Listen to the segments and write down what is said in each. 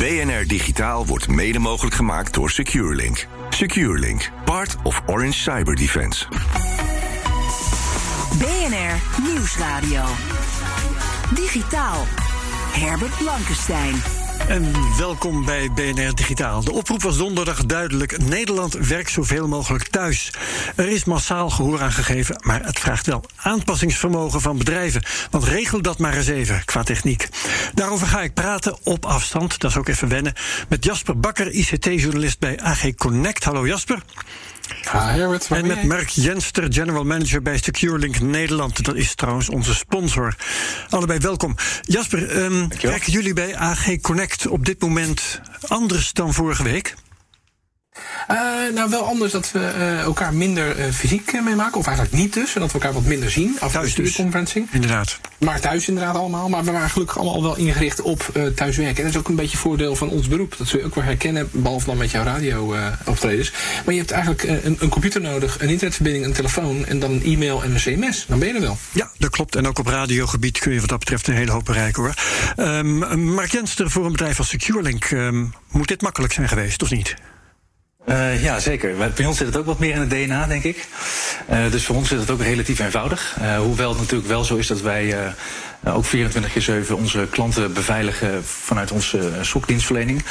BNR Digitaal wordt mede mogelijk gemaakt door SecureLink. SecureLink, part of Orange Cyber Defense. BNR Nieuwsradio. Digitaal. Herbert Blankenstein. En welkom bij BNR Digitaal. De oproep was donderdag duidelijk: Nederland werkt zoveel mogelijk thuis. Er is massaal gehoor aan gegeven, maar het vraagt wel aanpassingsvermogen van bedrijven. Want regel dat maar eens even qua techniek. Daarover ga ik praten op afstand, dat is ook even wennen, met Jasper Bakker, ICT-journalist bij AG Connect. Hallo Jasper. Ah, Herbert, en met Mark Jenster, General Manager bij SecureLink Nederland. Dat is trouwens onze sponsor. Allebei welkom. Jasper, um, werken jullie bij AG Connect op dit moment anders dan vorige week? Uh, nou, wel anders dat we uh, elkaar minder uh, fysiek meemaken. Of eigenlijk niet dus. En dat we elkaar wat minder zien. Af de conferencing. Inderdaad. Maar thuis inderdaad allemaal. Maar we waren gelukkig allemaal wel ingericht op thuiswerken. En dat is ook een beetje voordeel van ons beroep. Dat zul je ook wel herkennen. Behalve dan met jouw radio optredens. Maar je hebt eigenlijk een, een, computer nodig. Een internetverbinding, een telefoon. En dan een e-mail en een cms. Dan ben je er wel. Ja, dat klopt. En ook op radiogebied kun je wat dat betreft een hele hoop bereiken hoor. Um, Mark Jenster voor een bedrijf als SecureLink. Um, moet dit makkelijk zijn geweest of niet? Uh, ja, zeker. Bij ons zit het ook wat meer in het DNA, denk ik. Uh, dus voor ons is het ook relatief eenvoudig. Uh, hoewel het natuurlijk wel zo is dat wij ook 24 keer 7 onze klanten beveiligen vanuit onze SOC-dienstverlening.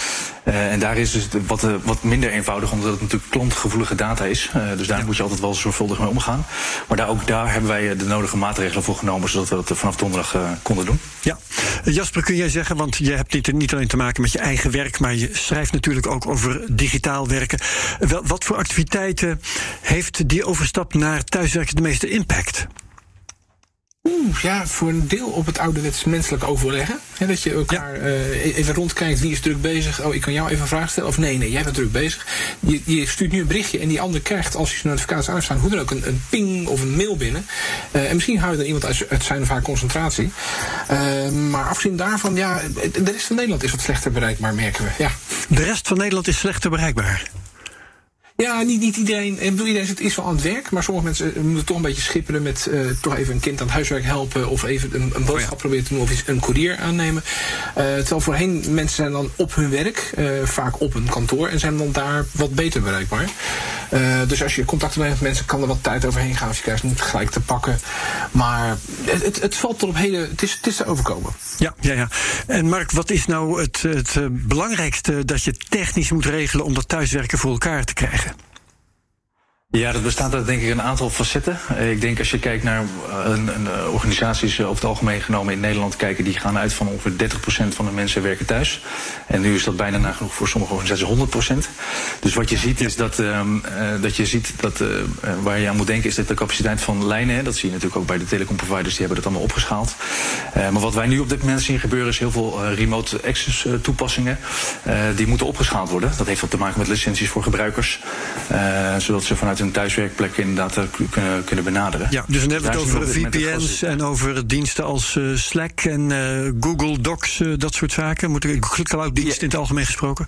en daar is dus wat, wat minder eenvoudig, omdat het natuurlijk klantgevoelige data is. dus daar ja. moet je altijd wel zorgvuldig mee omgaan. Maar daar, ook daar hebben wij de nodige maatregelen voor genomen, zodat we dat vanaf donderdag konden doen. Ja. Jasper, kun jij zeggen, want je hebt niet, niet alleen te maken met je eigen werk, maar je schrijft natuurlijk ook over digitaal werken. Wel, wat voor activiteiten heeft die overstap naar thuiswerken de meeste impact? Oeh, ja, voor een deel op het ouderwets menselijk overleggen. He, dat je elkaar ja. uh, even rondkijkt, wie is druk bezig? Oh, ik kan jou even een vraag stellen. Of nee, nee, jij bent druk bezig. Je, je stuurt nu een berichtje en die ander krijgt, als je zijn notificaties aanstaan, hoe dan ook, een, een, ping of een mail binnen. Uh, en misschien hou je dan iemand uit, uit zijn of haar concentratie. Uh, maar afgezien daarvan, ja, de rest van Nederland is wat slechter bereikbaar, merken we. Ja. De rest van Nederland is slechter bereikbaar. Ja, niet, niet iedereen. Ik bedoel, iedereen is wel aan het werk. Maar sommige mensen eh, moeten toch een beetje schipperen met uh, toch even een kind aan het huiswerk helpen. Of even een, een boodschap oh ja. proberen te doen. Of iets, een courier aannemen. Uh, terwijl voorheen mensen zijn dan op hun werk. Uh, vaak op een kantoor. En zijn dan daar wat beter bereikbaar. Dus als je contact hebt met mensen, kan er wat tijd overheen gaan. Als je krijgt niet gelijk te pakken. Maar het, het, valt tot op heden. Het is, het is te overkomen. Ja, ja, ja. En Mark, wat is nou het, het belangrijkste dat je technisch moet regelen om dat thuiswerken voor elkaar te krijgen? Ja, dat bestaat uit denk ik een aantal facetten. Ik denk als je kijkt naar een, een, organisaties over het algemeen genomen in Nederland kijken, die gaan uit van ongeveer 30% van de mensen werken thuis. En nu is dat bijna nagenoeg voor sommige organisaties 100%. Dus wat je ziet is dat, uh, dat je ziet dat waar je aan moet denken is dat de capaciteit van lijnen, hè, dat zie je natuurlijk ook bij de telecomproviders, die hebben dat allemaal opgeschaald. Maar wat wij nu op dit moment zien gebeuren is heel veel remote access toepassingen. die moeten opgeschaald worden. Dat heeft wat te maken met licenties voor gebruikers. zodat ze vanuit hun thuiswerkplek inderdaad uh, kunnen, kunnen benaderen. Ja, dus dan hebben we het over VPN's en over diensten als uh, Slack en uh, Google Docs, dat soort zaken. Moet ik cloud-dienst ja. in het algemeen gesproken?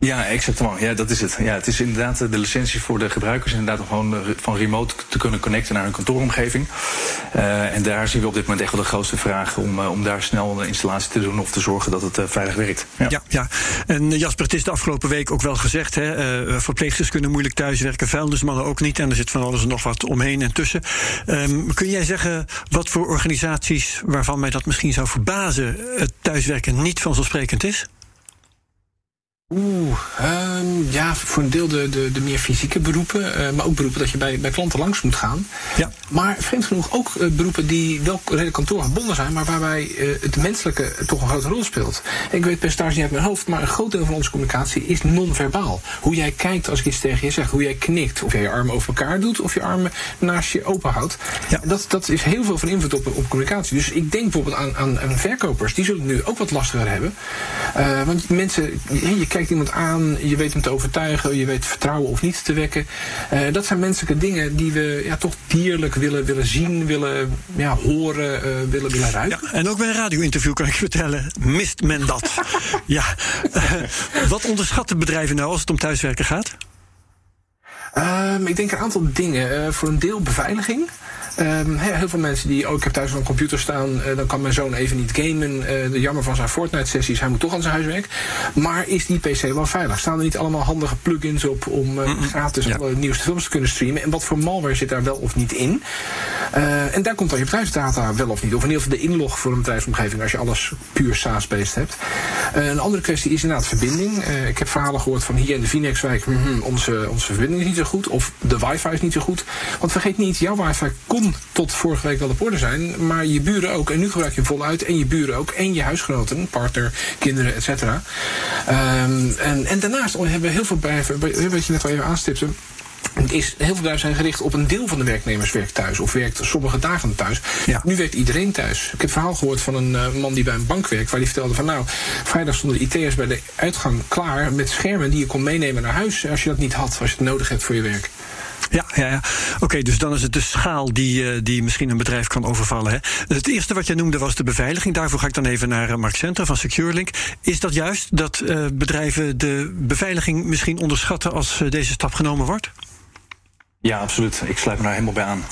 Ja, exactement. Ja, dat is het. Ja, het is inderdaad de licentie voor de gebruikers inderdaad om gewoon van remote te kunnen connecten naar hun kantooromgeving. Uh, en daar zien we op dit moment echt wel de grootste vraag om, om daar snel een installatie te doen of te zorgen dat het veilig werkt. Ja. ja. Ja, En Jasper, het is de afgelopen week ook wel gezegd, hè, verpleegsters kunnen moeilijk thuiswerken, vuilnismannen ook niet. En er zit van alles en nog wat omheen en tussen. Um, kun jij zeggen wat voor organisaties waarvan mij dat misschien zou verbazen, het thuiswerken niet vanzelfsprekend is? Oeh, um, ja, voor een deel de, de, de meer fysieke beroepen, uh, maar ook beroepen dat je bij, bij klanten langs moet gaan. Ja. Maar vreemd genoeg ook uh, beroepen die wel redelijk kantoorgebonden zijn, maar waarbij uh, het menselijke toch een grote rol speelt. Ik weet percentage niet uit mijn hoofd, maar een groot deel van onze communicatie is non-verbaal. Hoe jij kijkt als ik iets tegen je zeg, hoe jij knikt, of jij je armen over elkaar doet, of je armen naast je open houdt. Ja. Dat, dat is heel veel van invloed op, op communicatie. Dus ik denk bijvoorbeeld aan, aan, aan verkopers, die zullen het nu ook wat lastiger hebben. want mensen, je kijkt iemand aan, je weet hem te overtuigen, je weet vertrouwen of niet te wekken. Uh, dat zijn menselijke dingen die we ja, toch dierlijk willen, willen zien, willen ja, horen, uh, willen, willen ruiken. Ja, en ook bij een radio-interview kan ik vertellen, mist men dat. ja. wat onderschatten bedrijven nou als het om thuiswerken gaat? Um, ik denk een aantal dingen. voor een deel beveiliging. Um, heel veel mensen die, oh, ik heb thuis een computer staan, uh, dan kan mijn zoon even niet gamen. Uh, de jammer van zijn Fortnite-sessies, hij moet toch aan zijn huiswerk. Maar is die PC wel veilig? Staan er niet allemaal handige plugins op om uh, gratis ja. alle nieuwste films te kunnen streamen? En wat voor malware zit daar wel of niet in? en daar komt dan je bedrijfsdata wel of niet. Of in ieder geval de inlog voor een bedrijfsomgeving als je alles puur SaaS-based hebt. een andere kwestie is inderdaad verbinding. ik heb verhalen gehoord van hier in de Phoenixwijk, mm, onze, onze verbinding is niet zo goed. Of de wifi is niet zo goed. Want vergeet niet, jouw wifi tot vorige week wel op orde zijn, maar je buren ook. En nu gebruik je hem voluit. En je buren ook. En je huisgenoten, partner, kinderen, et cetera. Um, en, en daarnaast hebben we heel veel bedrijven, wat je net al even aanstipte. Is, heel veel bedrijven zijn gericht op een deel van de werknemers werkt thuis. Of werkt sommige dagen thuis. Ja. Nu werkt iedereen thuis. Ik heb verhaal gehoord van een uh, man die bij een bank werkt. Waar die vertelde van nou, vrijdag stonden de IT'ers bij de uitgang klaar met schermen die je kon meenemen naar huis. Als je dat niet had, als je het nodig hebt voor je werk. Ja, ja, ja. oké, dus dan is het de schaal die, uh, die misschien een bedrijf kan overvallen. Hè? Het eerste wat jij noemde was de beveiliging. Daarvoor ga ik dan even naar uh, Mark Center van SecureLink. Is dat juist dat uh, bedrijven de beveiliging misschien onderschatten als deze stap genomen wordt? Ja, absoluut. Ik sluit me daar helemaal bij aan.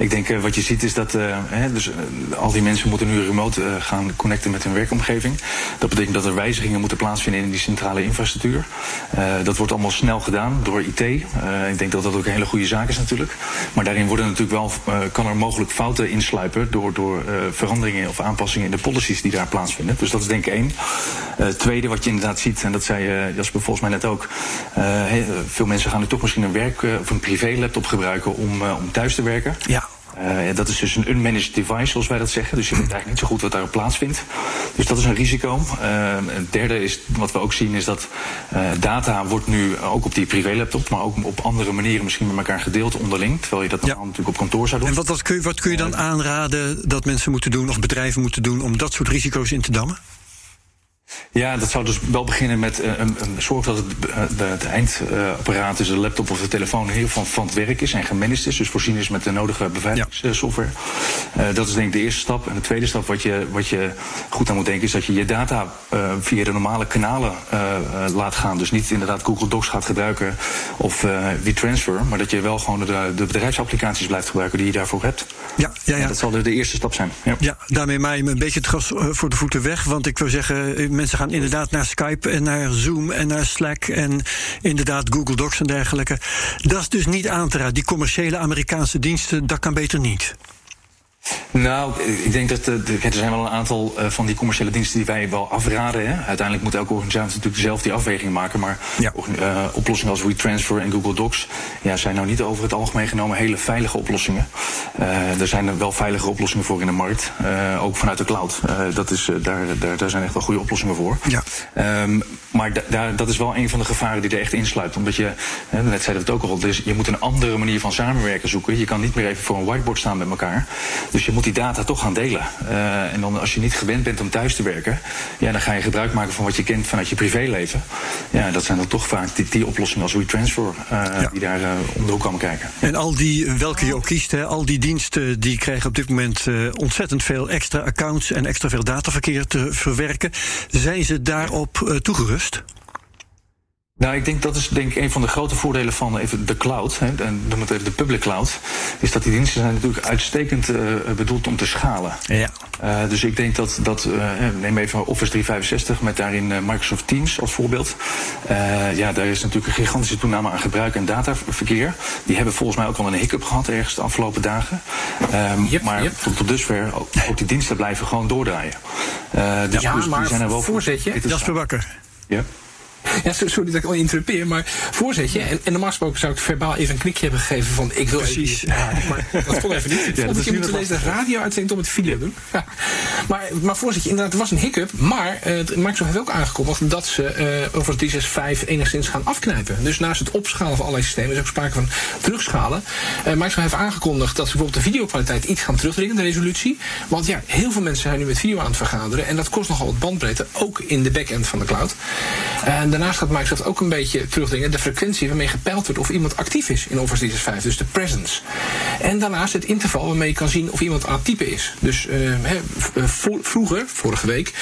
Ik denk uh, wat je ziet is dat uh, hè, dus, uh, al die mensen moeten nu remote gaan connecten met hun werkomgeving. Dat betekent dat er wijzigingen moeten plaatsvinden in die centrale infrastructuur. dat wordt allemaal snel gedaan door IT. ik denk dat dat ook een hele goede zaak is natuurlijk. Maar daarin worden natuurlijk wel, kan er mogelijk fouten insluipen door, door veranderingen of aanpassingen in de policies die daar plaatsvinden. Dus dat is denk ik één. tweede wat je inderdaad ziet, en dat zei Jasper volgens mij net ook. veel mensen gaan nu toch misschien een werk of een privé laptop gebruiken om, om thuis te werken. Ja. Uh, dat is dus een unmanaged device, zoals wij dat zeggen. Dus je weet eigenlijk niet zo goed wat daarop plaatsvindt. Dus dat is een risico. Uh, het derde is, wat we ook zien, is dat uh, data wordt nu ook op die privélaptop, maar ook op andere manieren misschien met elkaar gedeeld onderling. Terwijl je dat ja. natuurlijk op kantoor zou doen. En wat, wat, kun je, wat kun je dan aanraden dat mensen moeten doen, of bedrijven moeten doen, om dat soort risico's in te dammen? Ja, dat zou dus wel beginnen met uh, een, een zorg dat het, uh, het eindapparaat, dus de laptop of de telefoon, in ieder geval van het werk is en gemanaged is. Dus voorzien is met de nodige beveiligingssoftware. Ja. Uh, dat is denk ik de eerste stap. En de tweede stap wat je, wat je goed aan moet denken is dat je je data via de normale kanalen laat gaan. Dus niet inderdaad Google Docs gaat gebruiken of WeTransfer, maar dat je wel gewoon de, de bedrijfsapplicaties blijft gebruiken die je daarvoor hebt. Ja, ja, ja. En dat zal de, de eerste stap zijn. Ja, ja daarmee maai je me een beetje het gras voor de voeten weg. Want ik wil zeggen, mensen gaan inderdaad naar Skype en naar Zoom en naar Slack en inderdaad Google Docs en dergelijke. Dat is dus niet aan te raden. Die commerciële Amerikaanse diensten, dat kan beter niet. Nou, ik denk dat de, er zijn wel een aantal uh, van die commerciële diensten die wij wel afraden. Hè. Uiteindelijk moet elke organisatie natuurlijk zelf die afweging maken. Maar ja. uh, oplossingen als WeTransfer en Google Docs ja, zijn nou niet over het algemeen genomen hele veilige oplossingen. Uh, er zijn er wel veilige oplossingen voor in de markt. ook vanuit de cloud. dat is, daar, daar, daar zijn echt wel goede oplossingen voor. Ja. Um, maar da, dat is wel een van de gevaren die er echt insluit. Omdat je, hè, net zeiden we het ook al, dus je moet een andere manier van samenwerken zoeken. Je kan niet meer even voor een whiteboard staan met elkaar. Dus je moet die data toch gaan delen. Uh, en dan als je niet gewend bent om thuis te werken, ja, dan ga je gebruik maken van wat je kent vanuit je privéleven. Ja, dat zijn dan toch vaak die, die oplossingen als WeTransfer uh, ja. die daar uh, om de hoek komen kijken. En al die, welke je ook kiest, hè, al die diensten die krijgen op dit moment ontzettend veel extra accounts en extra veel dataverkeer te verwerken. Zijn ze daarop toegerust? Nou, ik denk dat is denk ik een van de grote voordelen van even de cloud, hè, en noem het even de public cloud, is dat die diensten zijn natuurlijk uitstekend uh, bedoeld om te schalen. Ja. Uh, dus ik denk dat, dat uh, neem even Office 365 met daarin Microsoft Teams als voorbeeld. ja, daar is natuurlijk een gigantische toename aan gebruik en dataverkeer. Die hebben volgens mij ook al een hiccup gehad ergens de afgelopen dagen. Yep, maar yep. Tot, tot, dusver, ook, ook, die diensten blijven gewoon doordraaien. dus, ja, dus maar die zijn er wel voorzetje. Jasper Bakker. Ja. Ja, sorry dat ik al interrupeer, maar voorzetje. En, en normaal gesproken zou ik verbaal even een knikje hebben gegeven van ik wil Precies. even. Ja, maar dat kon even niet. Ik ja, dat je moet deze radio-uitzending op het video doen. Ja. Maar, maar voorzetje, inderdaad, er was een hiccup. Maar uh, Microsoft heeft ook aangekondigd dat ze uh, over het 365 enigszins gaan afknijpen. Dus naast het opschalen van allerlei systemen is ook sprake van terugschalen. Uh, Microsoft heeft aangekondigd dat ze bijvoorbeeld de videokwaliteit iets gaan terugdringen, de resolutie. Want ja, heel veel mensen zijn nu met video aan het vergaderen. En dat kost nogal wat bandbreedte, ook in de backend van de cloud. En daarnaast daarnaast gaat Microsoft ook een beetje terugdringen de frequentie waarmee gepeild wordt of iemand actief is in Office 365, dus de presence. En daarnaast het interval waarmee je kan zien of iemand aan het typen is. Dus uh, vroeger, vorige week,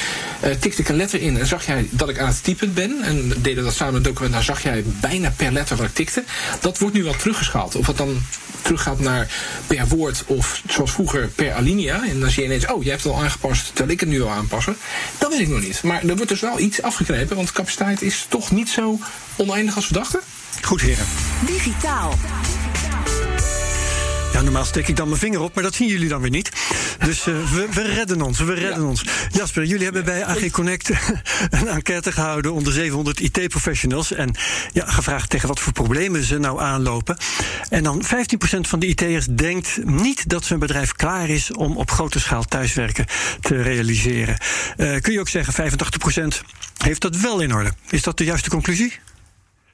uh, tikte ik een letter in en zag jij dat ik aan het typen ben. En deden dat samen met het document, dan zag jij bijna per letter wat ik tikte. Dat wordt nu wel teruggeschaald. Of dat dan teruggaat naar per woord of zoals vroeger per alinea. En dan zie je ineens, oh, jij hebt het al aangepast terwijl ik het nu al aanpassen. Dat weet ik nog niet. Maar er wordt dus wel iets afgeknepen, want capaciteit is toch niet zo oneindig als we dachten. Goed, heren. Digitaal. Ja, normaal steek ik dan mijn vinger op, maar dat zien jullie dan weer niet. Dus uh, we, we, redden ons, we redden ons. Jasper, jullie hebben bij AG Connect een enquête gehouden onder 700 IT-professionals. En ja, gevraagd tegen wat voor problemen ze nou aanlopen. En dan 15% van de IT'ers denkt niet dat zijn bedrijf klaar is om op grote schaal thuiswerken te realiseren. Uh, kun je ook zeggen, 85% heeft dat wel in orde. Is dat de juiste conclusie?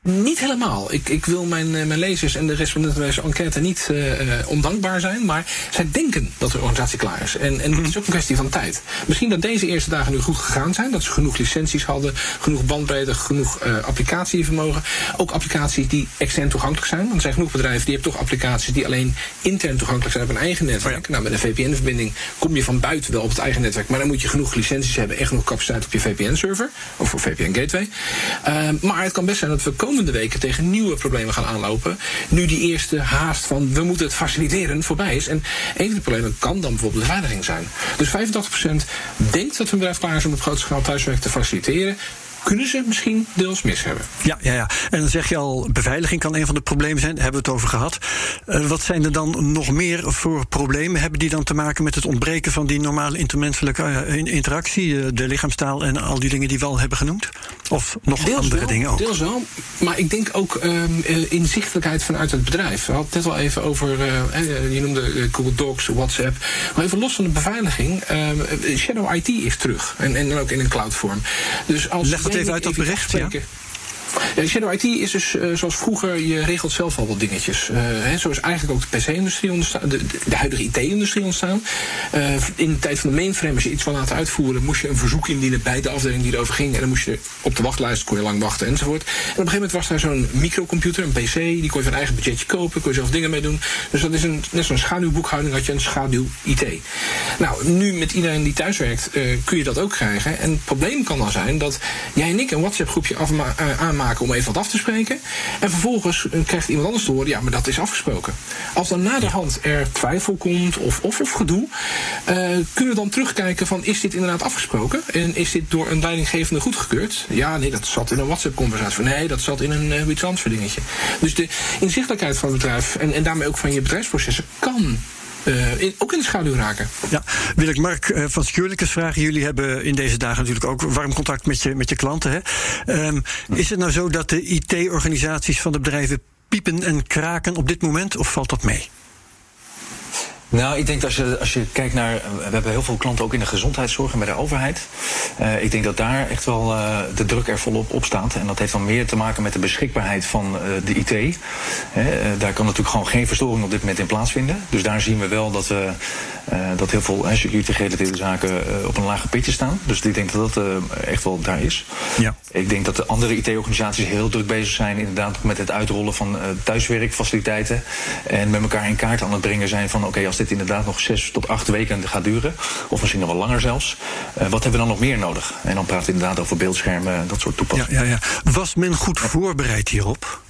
Niet helemaal. Ik, ik wil mijn, eh, mijn lezers en de respondenten bij deze enquête niet uh, ondankbaar zijn. Maar zij denken dat de organisatie klaar is. En, en het is ook een kwestie van tijd. Misschien dat deze eerste dagen nu goed gegaan zijn. Dat ze genoeg licenties hadden, genoeg bandbreedte, genoeg uh, applicatievermogen. Ook applicaties die extern toegankelijk zijn. Want er zijn genoeg bedrijven die hebben toch applicaties die alleen intern toegankelijk zijn op een eigen netwerk. Oh ja. Nou, met een VPN-verbinding kom je van buiten wel op het eigen netwerk. Maar dan moet je genoeg licenties hebben en genoeg capaciteit op je VPN-server. Of voor VPN-gateway. maar het kan best zijn dat we komen komende weken tegen nieuwe problemen gaan aanlopen. Nu die eerste haast van we moeten het faciliteren voorbij is. En een van de problemen kan dan bijvoorbeeld de veiliging zijn. Dus 85% denkt dat hun bedrijf klaar is om op grote schaal thuiswerk te faciliteren kunnen ze misschien deels mis hebben. Ja, ja, ja. En dan zeg je al, beveiliging kan een van de problemen zijn. Hebben we het over gehad. Uh, wat zijn er dan nog meer voor problemen? Hebben die dan te maken met het ontbreken van die normale intermenselijke uh, interactie, uh, de lichaamstaal en al die dingen die we al hebben genoemd? Of nog deels andere wel, dingen ook? Deels wel. Maar ik denk ook um, inzichtelijkheid vanuit het bedrijf. We hadden het net al even over, je noemde Google Docs, WhatsApp. Maar even los van de beveiliging, ehm, Shadow IT is terug. En, en ook in een cloudvorm. Dus als Leg even uit dat bericht. Ja. Ja, Shadow IT is dus uh, zoals vroeger, je regelt zelf al wat dingetjes. Uh, hè, zo is eigenlijk ook de PC-industrie ontstaan, de, de huidige IT-industrie ontstaan. Uh, in de tijd van de mainframe, als je iets wil laten uitvoeren, moest je een verzoek indienen bij de afdeling die erover ging. En dan moest je op de wachtlijst, kon je lang wachten enzovoort. En op een gegeven moment was daar zo'n microcomputer, een PC, die kon je van eigen budgetje kopen, kon je zelf dingen mee doen. Dus dat is een, net zo'n schaduwboekhouding, had je een schaduw-IT. Nou, nu met iedereen die thuiswerkt, kun je dat ook krijgen. En het probleem kan dan zijn dat jij en ik een WhatsApp-groepje aanmaken om even wat af te spreken. En vervolgens krijgt iemand anders te horen, ja, maar dat is afgesproken. Als dan naderhand er twijfel komt of, of, of gedoe, uh, kunnen we dan terugkijken van is dit inderdaad afgesproken? En is dit door een leidinggevende goedgekeurd? Ja, nee, dat zat in een WhatsApp-conversatie. Nee, dat zat in een uh, transfer dingetje. Dus de inzichtelijkheid van het bedrijf en, en daarmee ook van je bedrijfsprocessen kan in, ook in de schaduw raken. Ja, wil ik Mark uh, van Securelicus vragen. Jullie hebben in deze dagen natuurlijk ook warm contact met je, met je klanten. Hè? Um, is het nou zo dat de IT-organisaties van de bedrijven piepen en kraken op dit moment, of valt dat mee? Nou, ik denk dat als je, als je kijkt naar. We hebben heel veel klanten ook in de gezondheidszorg en bij de overheid. Uh, ik denk dat daar echt wel uh, de druk er volop op staat. En dat heeft dan meer te maken met de beschikbaarheid van uh, de IT. daar kan natuurlijk gewoon geen verstoring op dit moment in plaatsvinden. Dus daar zien we wel dat, we, dat heel veel security-gerelateerde zaken op een lager pitje staan. Dus ik denk dat dat echt wel daar is. Ja. Ik denk dat de andere IT-organisaties heel druk bezig zijn, inderdaad, met het uitrollen van thuiswerkfaciliteiten. En met elkaar in kaart aan het brengen zijn van: oké, okay, als dit inderdaad nog zes tot acht weken gaat duren, of misschien nog wel langer zelfs, uh, wat hebben we dan nog meer nodig? En dan we inderdaad over beeldschermen, dat soort toepassingen. Ja, ja, ja. Was men goed voorbereid hierop?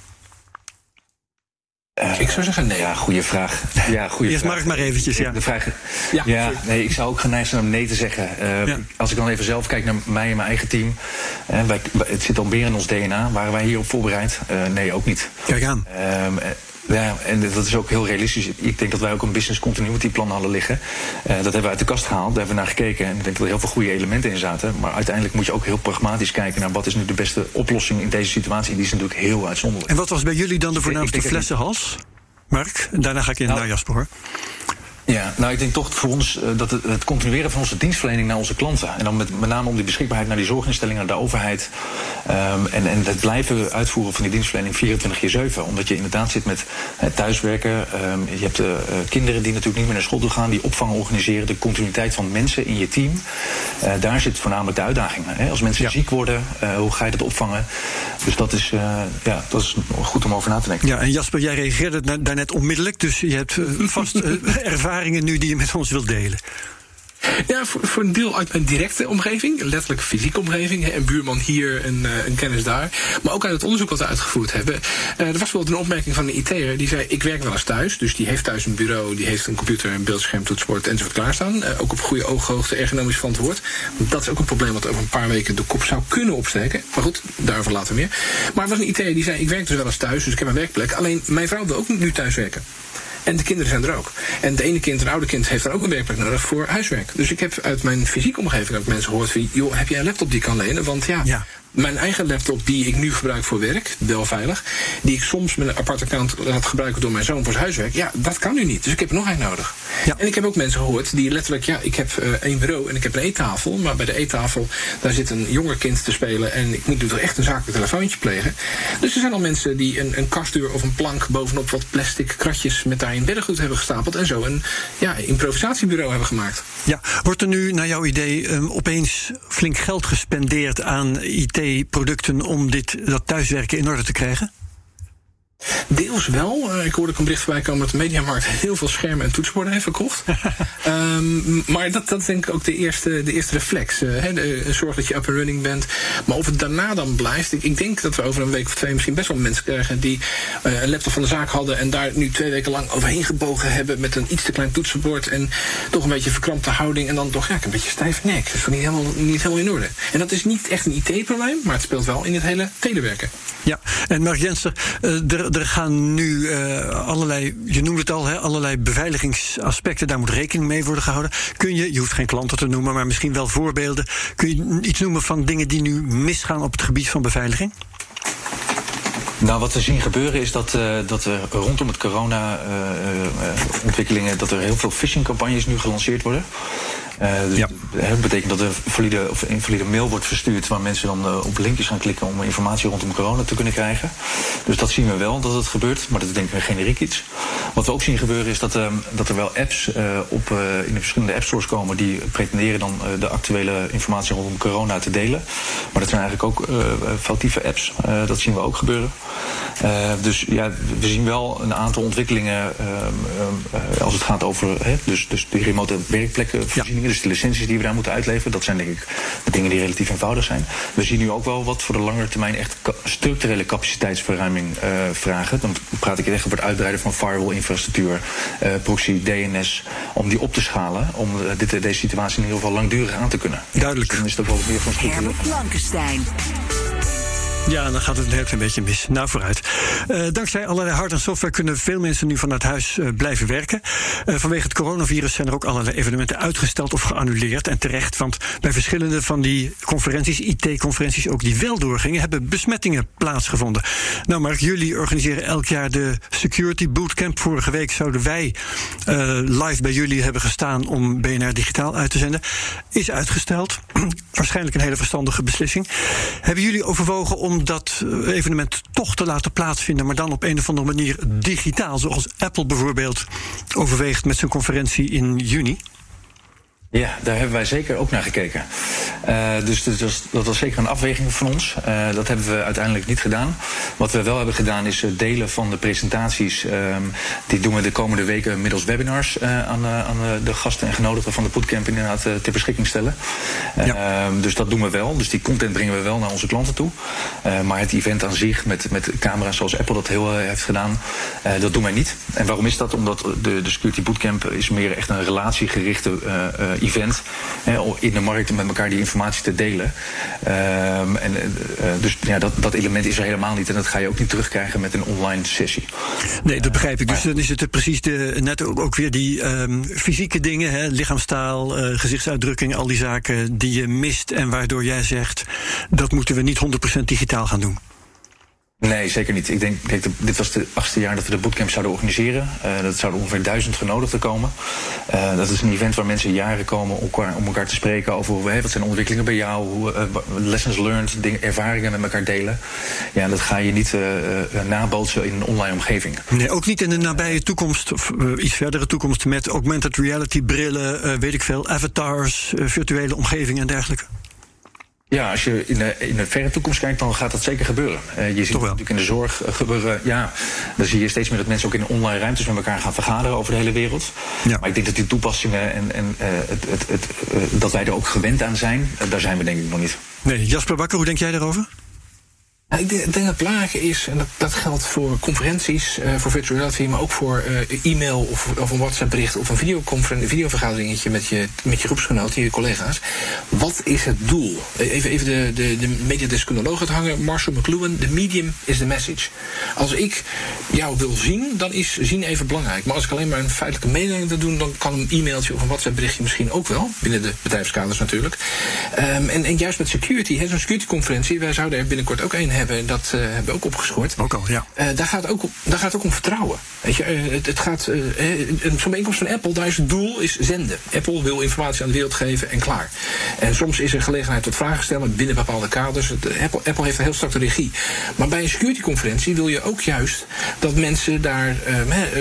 Uh, ik zou zeggen nee. Ja, goede vraag. Ja, goede Eerst vraag. Mark maar eventjes, ja. De vraag, ja, ja nee, ik zou ook geneigd zijn om nee te zeggen. Uh, ja. Als ik dan even zelf kijk naar mij en mijn eigen team. Uh, wij, het zit al meer in ons DNA. Waren wij hierop voorbereid? nee, ook niet. Kijk aan. Ja, en dat is ook heel realistisch. Ik denk dat wij ook een business continuity plan hadden liggen. Uh, dat hebben we uit de kast gehaald, daar hebben we naar gekeken. En ik denk dat er heel veel goede elementen in zaten. Maar uiteindelijk moet je ook heel pragmatisch kijken naar wat is nu de beste oplossing in deze situatie. Die is natuurlijk heel uitzonderlijk. En wat was bij jullie dan de voornaamste flessenhals? Mark, daarna ga ik in nou, naar Jasper hoor. Ja, nou ik denk toch voor ons uh, dat het, het, continueren van onze dienstverlening naar onze klanten. En dan met, met name om die beschikbaarheid naar die zorginstellingen, naar de overheid. Um, en, en het blijven uitvoeren van die dienstverlening 24 keer 7. Omdat je inderdaad zit met thuiswerken. Um, je hebt uh, kinderen die natuurlijk niet meer naar school toe gaan, die opvang organiseren. De continuïteit van mensen in je team. daar zit voornamelijk de uitdaging. Hè? Als mensen ja. ziek worden, hoe ga je dat opvangen? Dus dat is, ja, dat is goed om over na te denken. Ja, en Jasper, jij reageerde daarnet onmiddellijk. Dus je hebt vast ervaring ervaringen nu die je met ons wilt delen? Ja, voor, een deel uit mijn directe omgeving, letterlijk fysieke omgeving. Een buurman hier, een, uh, een kennis daar. Maar ook uit het onderzoek wat we uitgevoerd hebben. Uh, er was bijvoorbeeld een opmerking van een IT'er die zei: Ik werk wel eens thuis. Dus die heeft thuis een bureau, die heeft een computer, een beeldscherm, toetsenbord enzovoort klaarstaan. Uh, ook op goede ooghoogte, ergonomisch verantwoord. Dat is ook een probleem wat over een paar weken de kop zou kunnen opsteken. Maar goed, daarover later meer. Maar er was een IT'er die zei: Ik werk dus wel eens thuis, dus ik heb een werkplek. Alleen mijn vrouw wil ook nu thuis werken. En de kinderen zijn er ook. En het ene kind, een oude kind, heeft dan ook een werkplek nodig voor huiswerk. Dus ik heb uit mijn fysieke omgeving ook mensen gehoord van... joh, heb jij een laptop die kan lenen? Want ja mijn eigen laptop die ik nu gebruik voor werk, wel veilig, die ik soms met een apart account laat gebruiken door mijn zoon voor zijn huiswerk, ja, dat kan nu niet. Dus ik heb er nog één nodig. Ja. En ik heb ook mensen gehoord die letterlijk, ja, ik heb uh, één bureau en ik heb een eettafel, maar bij de eettafel daar zit een jonger kind te spelen en ik moet nu toch echt een zakelijk telefoontje plegen. Dus er zijn al mensen die een, een kastdeur of een plank bovenop wat plastic kratjes met daarin beddengoed hebben gestapeld en zo een ja, improvisatiebureau hebben gemaakt. Ja, wordt er nu naar jouw idee um, opeens flink geld gespendeerd aan IT? Producten om dit, dat thuiswerken in orde te krijgen? Deels wel. Uh, ik hoorde ook een bericht voorbij komen dat de Mediamarkt heel veel schermen en toetsenborden heeft verkocht. um, maar dat, dat is denk ik ook de eerste, de eerste reflex. Hè, de, zorg dat je up and running bent. Maar of het daarna dan blijft. Ik, ik, denk dat we over een week of twee misschien best wel mensen krijgen die uh, een laptop van de zaak hadden en daar nu twee weken lang overheen gebogen hebben met een iets te klein toetsenbord en toch een beetje verkrampte houding en dan toch ja, een beetje stijf nek. Dat is niet helemaal, niet helemaal in orde. En dat is niet echt een IT-probleem, maar het speelt wel in het hele telewerken. Ja, en Mark Jensen, er gaan nu uh, allerlei, je noemde het al, hè, allerlei beveiligingsaspecten. Daar moet rekening mee worden gehouden. Kun je, je hoeft geen klanten te noemen, maar misschien wel voorbeelden. Kun je iets noemen van dingen die nu misgaan op het gebied van beveiliging? Nou, wat we zien gebeuren is dat, uh, dat er rondom het corona-ontwikkelingen... Uh, dat er heel veel phishing-campagnes nu gelanceerd worden. Uh, dus ja. Dat betekent dat er valide, of een valide mail wordt verstuurd waar mensen dan uh, op linkjes gaan klikken om informatie rondom corona te kunnen krijgen. Dus dat zien we wel dat het gebeurt, maar dat is denk ik een generiek iets. Wat we ook zien gebeuren is dat, uh, dat er wel apps op, in de verschillende appstores komen die pretenderen dan de actuele informatie rondom corona te delen. Maar dat zijn eigenlijk ook foutieve apps. dat zien we ook gebeuren. dus ja, we zien wel een aantal ontwikkelingen als het gaat over dus, dus de remote Dus de licenties die we daar moeten uitleveren, dat zijn denk ik de dingen die relatief eenvoudig zijn. We zien nu ook wel wat voor de langere termijn echt structurele capaciteitsverruiming uh, vragen. Dan praat ik echt over het uitbreiden van firewall-infrastructuur, uh, proxy, DNS, om die op te schalen, om uh, dit, deze situatie in ieder geval langdurig aan te kunnen. Duidelijk. Dus dan is het ook wel meer van structuur. Ja, dan gaat het een beetje mis. Nou, vooruit. Uh, dankzij allerlei hard- en software kunnen veel mensen nu vanuit huis uh, blijven werken. Uh, vanwege het coronavirus zijn er ook allerlei evenementen uitgesteld of geannuleerd. En terecht, want bij verschillende van die conferenties, IT-conferenties ook die wel doorgingen, hebben besmettingen plaatsgevonden. Nou, Mark, jullie organiseren elk jaar de Security Bootcamp. Vorige week zouden wij live bij jullie hebben gestaan om BNR Digitaal uit te zenden. Is uitgesteld. Waarschijnlijk een hele verstandige beslissing. Hebben jullie overwogen om om dat evenement toch te laten plaatsvinden, maar dan op een of andere manier digitaal, zoals Apple bijvoorbeeld overweegt met zijn conferentie in juni? Ja, daar hebben wij zeker ook naar gekeken. Uh, dus dat was, dat was, zeker een afweging van ons. Uh, dat hebben we uiteindelijk niet gedaan. Wat we wel hebben gedaan is delen van de presentaties. Um, die doen we de komende weken middels webinars uh, aan, aan de gasten en genodigden van de bootcamp inderdaad ter beschikking stellen. Ja. Um, dus dat doen we wel. Dus die content brengen we wel naar onze klanten toe. maar het event aan zich met, met camera's zoals Apple dat heel heeft gedaan, dat doen wij niet. En waarom is dat? Omdat de, de Security Bootcamp is meer echt een relatiegerichte event hè, in de markt met elkaar die informatie te delen. Um, en, uh, dus ja, dat, dat element is er helemaal niet. En dat ga je ook niet terugkrijgen met een online sessie. Nee, dat begrijp ik. Dus dan is het precies de, net ook, ook weer die um, fysieke dingen, hè, lichaamstaal, uh, gezichtsuitdrukking, al die zaken die je mist en waardoor jij zegt dat moeten we niet 100% digitaal gaan doen. Nee, zeker niet. Ik denk, dit was het achtste jaar dat we de bootcamp zouden organiseren. Uh, dat zouden ongeveer duizend genodigden komen. Uh, dat is een event waar mensen jaren komen om elkaar, om elkaar te spreken over hey, wat zijn ontwikkelingen bij jou, hoe, uh, lessons learned, ervaringen met elkaar delen. Ja, dat ga je niet nabootsen in een online omgeving. Nee, ook niet in de nabije toekomst, of iets verdere toekomst, met augmented reality brillen, weet ik veel, avatars, virtuele omgevingen en dergelijke. Ja, als je in de, in de verre toekomst kijkt, dan gaat dat zeker gebeuren. Uh, je ziet het natuurlijk in de zorg uh, gebeuren. Ja, dan zie je steeds meer dat mensen ook in online ruimtes met elkaar gaan vergaderen over de hele wereld. Ja. Maar ik denk dat die toepassingen en, en uh, het, het, het, dat wij er ook gewend aan zijn, daar zijn we denk ik nog niet. Nee, Jasper Bakker, hoe denk jij daarover? Ik, denk, dat het belangrijk is, en dat, dat geldt voor conferenties, uh, voor virtual reality, maar ook voor uh, e-mail of, of een WhatsApp-bericht of een videovergaderingetje met je, met je groepsgenoten, je collega's. Wat is het doel? Even, even de, de, de mediadeskundeloog het hangen, Marshall McLuhan. De medium is the message. Als ik jou wil zien, dan is zien even belangrijk. Maar als ik alleen maar een feitelijke mededeling wil doen, dan kan een e-mailtje of een WhatsApp-berichtje misschien ook wel, binnen de bedrijfskaders natuurlijk. Um, en, en juist met security, zo'n security-conferentie, wij zouden er binnenkort ook een hebben. Dat uh, hebben we ook opgeschort. Ook al, ja. Uh, daar, gaat ook, daar gaat ook om vertrouwen. Weet je, uh, het, het, gaat. Zo'n bijeenkomst van Apple, daar is het doel is zenden. Apple wil informatie aan de wereld geven en klaar. En soms is er gelegenheid tot vragen stellen binnen bepaalde kaders. Apple, Apple heeft een heel strakke regie. Maar bij een security-conferentie wil je ook juist dat mensen daar,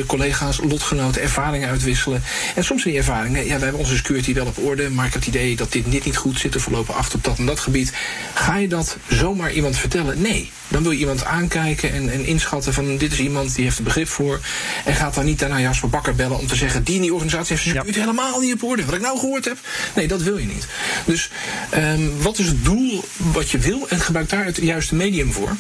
collega's, lotgenoten, ervaringen uitwisselen. En soms zijn die ervaringen, ja, wij hebben onze security wel op orde, maar ik heb het idee dat dit, dit niet goed zit, of we lopen achter op dat en dat gebied. Ga je dat zomaar iemand vertellen? Nee. Dan wil je iemand aankijken en, en inschatten van dit is iemand die heeft er begrip voor. En gaat dan niet daarna Jasper Bakker bellen om te zeggen die in die organisatie heeft zijn ja. helemaal niet op orde. Wat ik nou gehoord heb. Nee, dat wil je niet. Dus um, wat is het doel wat je wil en gebruik daar het juiste medium voor.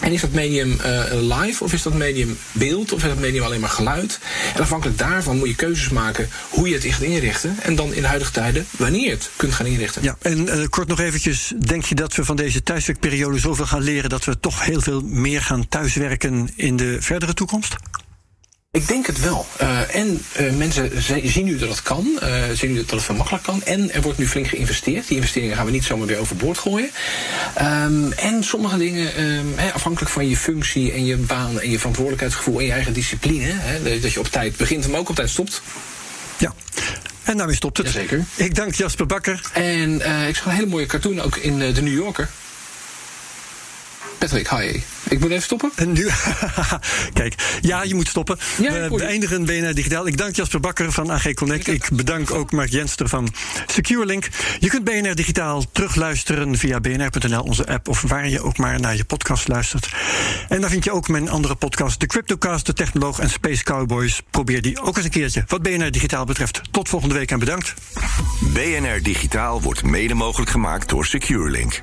En is dat medium uh, live of is dat medium beeld of is dat medium alleen maar geluid? En afhankelijk daarvan moet je keuzes maken hoe je het gaat inrichten. En dan in de huidige tijden wanneer je het kunt gaan inrichten. Ja, en uh, kort nog eventjes, denk je dat we van deze thuiswerkperiode zoveel gaan leren dat we toch heel veel meer gaan thuiswerken in de verdere toekomst? Ik denk het wel. Uh, en uh, mensen zien nu dat het kan, uh, zien nu dat het veel makkelijk kan. En er wordt nu flink geïnvesteerd. Die investeringen gaan we niet zomaar weer overboord gooien. Um, en sommige dingen, um, he, afhankelijk van je functie en je baan en je verantwoordelijkheidsgevoel en je eigen discipline, he, dat je op tijd begint, maar ook op tijd stopt. Ja. En daarmee stopt het. Jazeker. Ik dank Jasper Bakker. En ik zag een hele mooie cartoon ook in de New Yorker. Patrick, hi. Ik moet even stoppen. En nu, kijk, ja, je moet stoppen. Ja, we beëindigen BNR Digitaal. Ik dank Jasper Bakker van AG Connect. Ik bedank ook Mark Jenster van SecureLink. Je kunt BNR Digitaal terugluisteren via bnr.nl, onze app, of waar je ook maar naar je podcast luistert. En daar vind je ook mijn andere podcast, de Cryptocast, de Technoloog en Space Cowboys. Probeer die ook eens een keertje. Wat BNR Digitaal betreft. Tot volgende week en bedankt. BNR Digitaal wordt mede mogelijk gemaakt door SecureLink.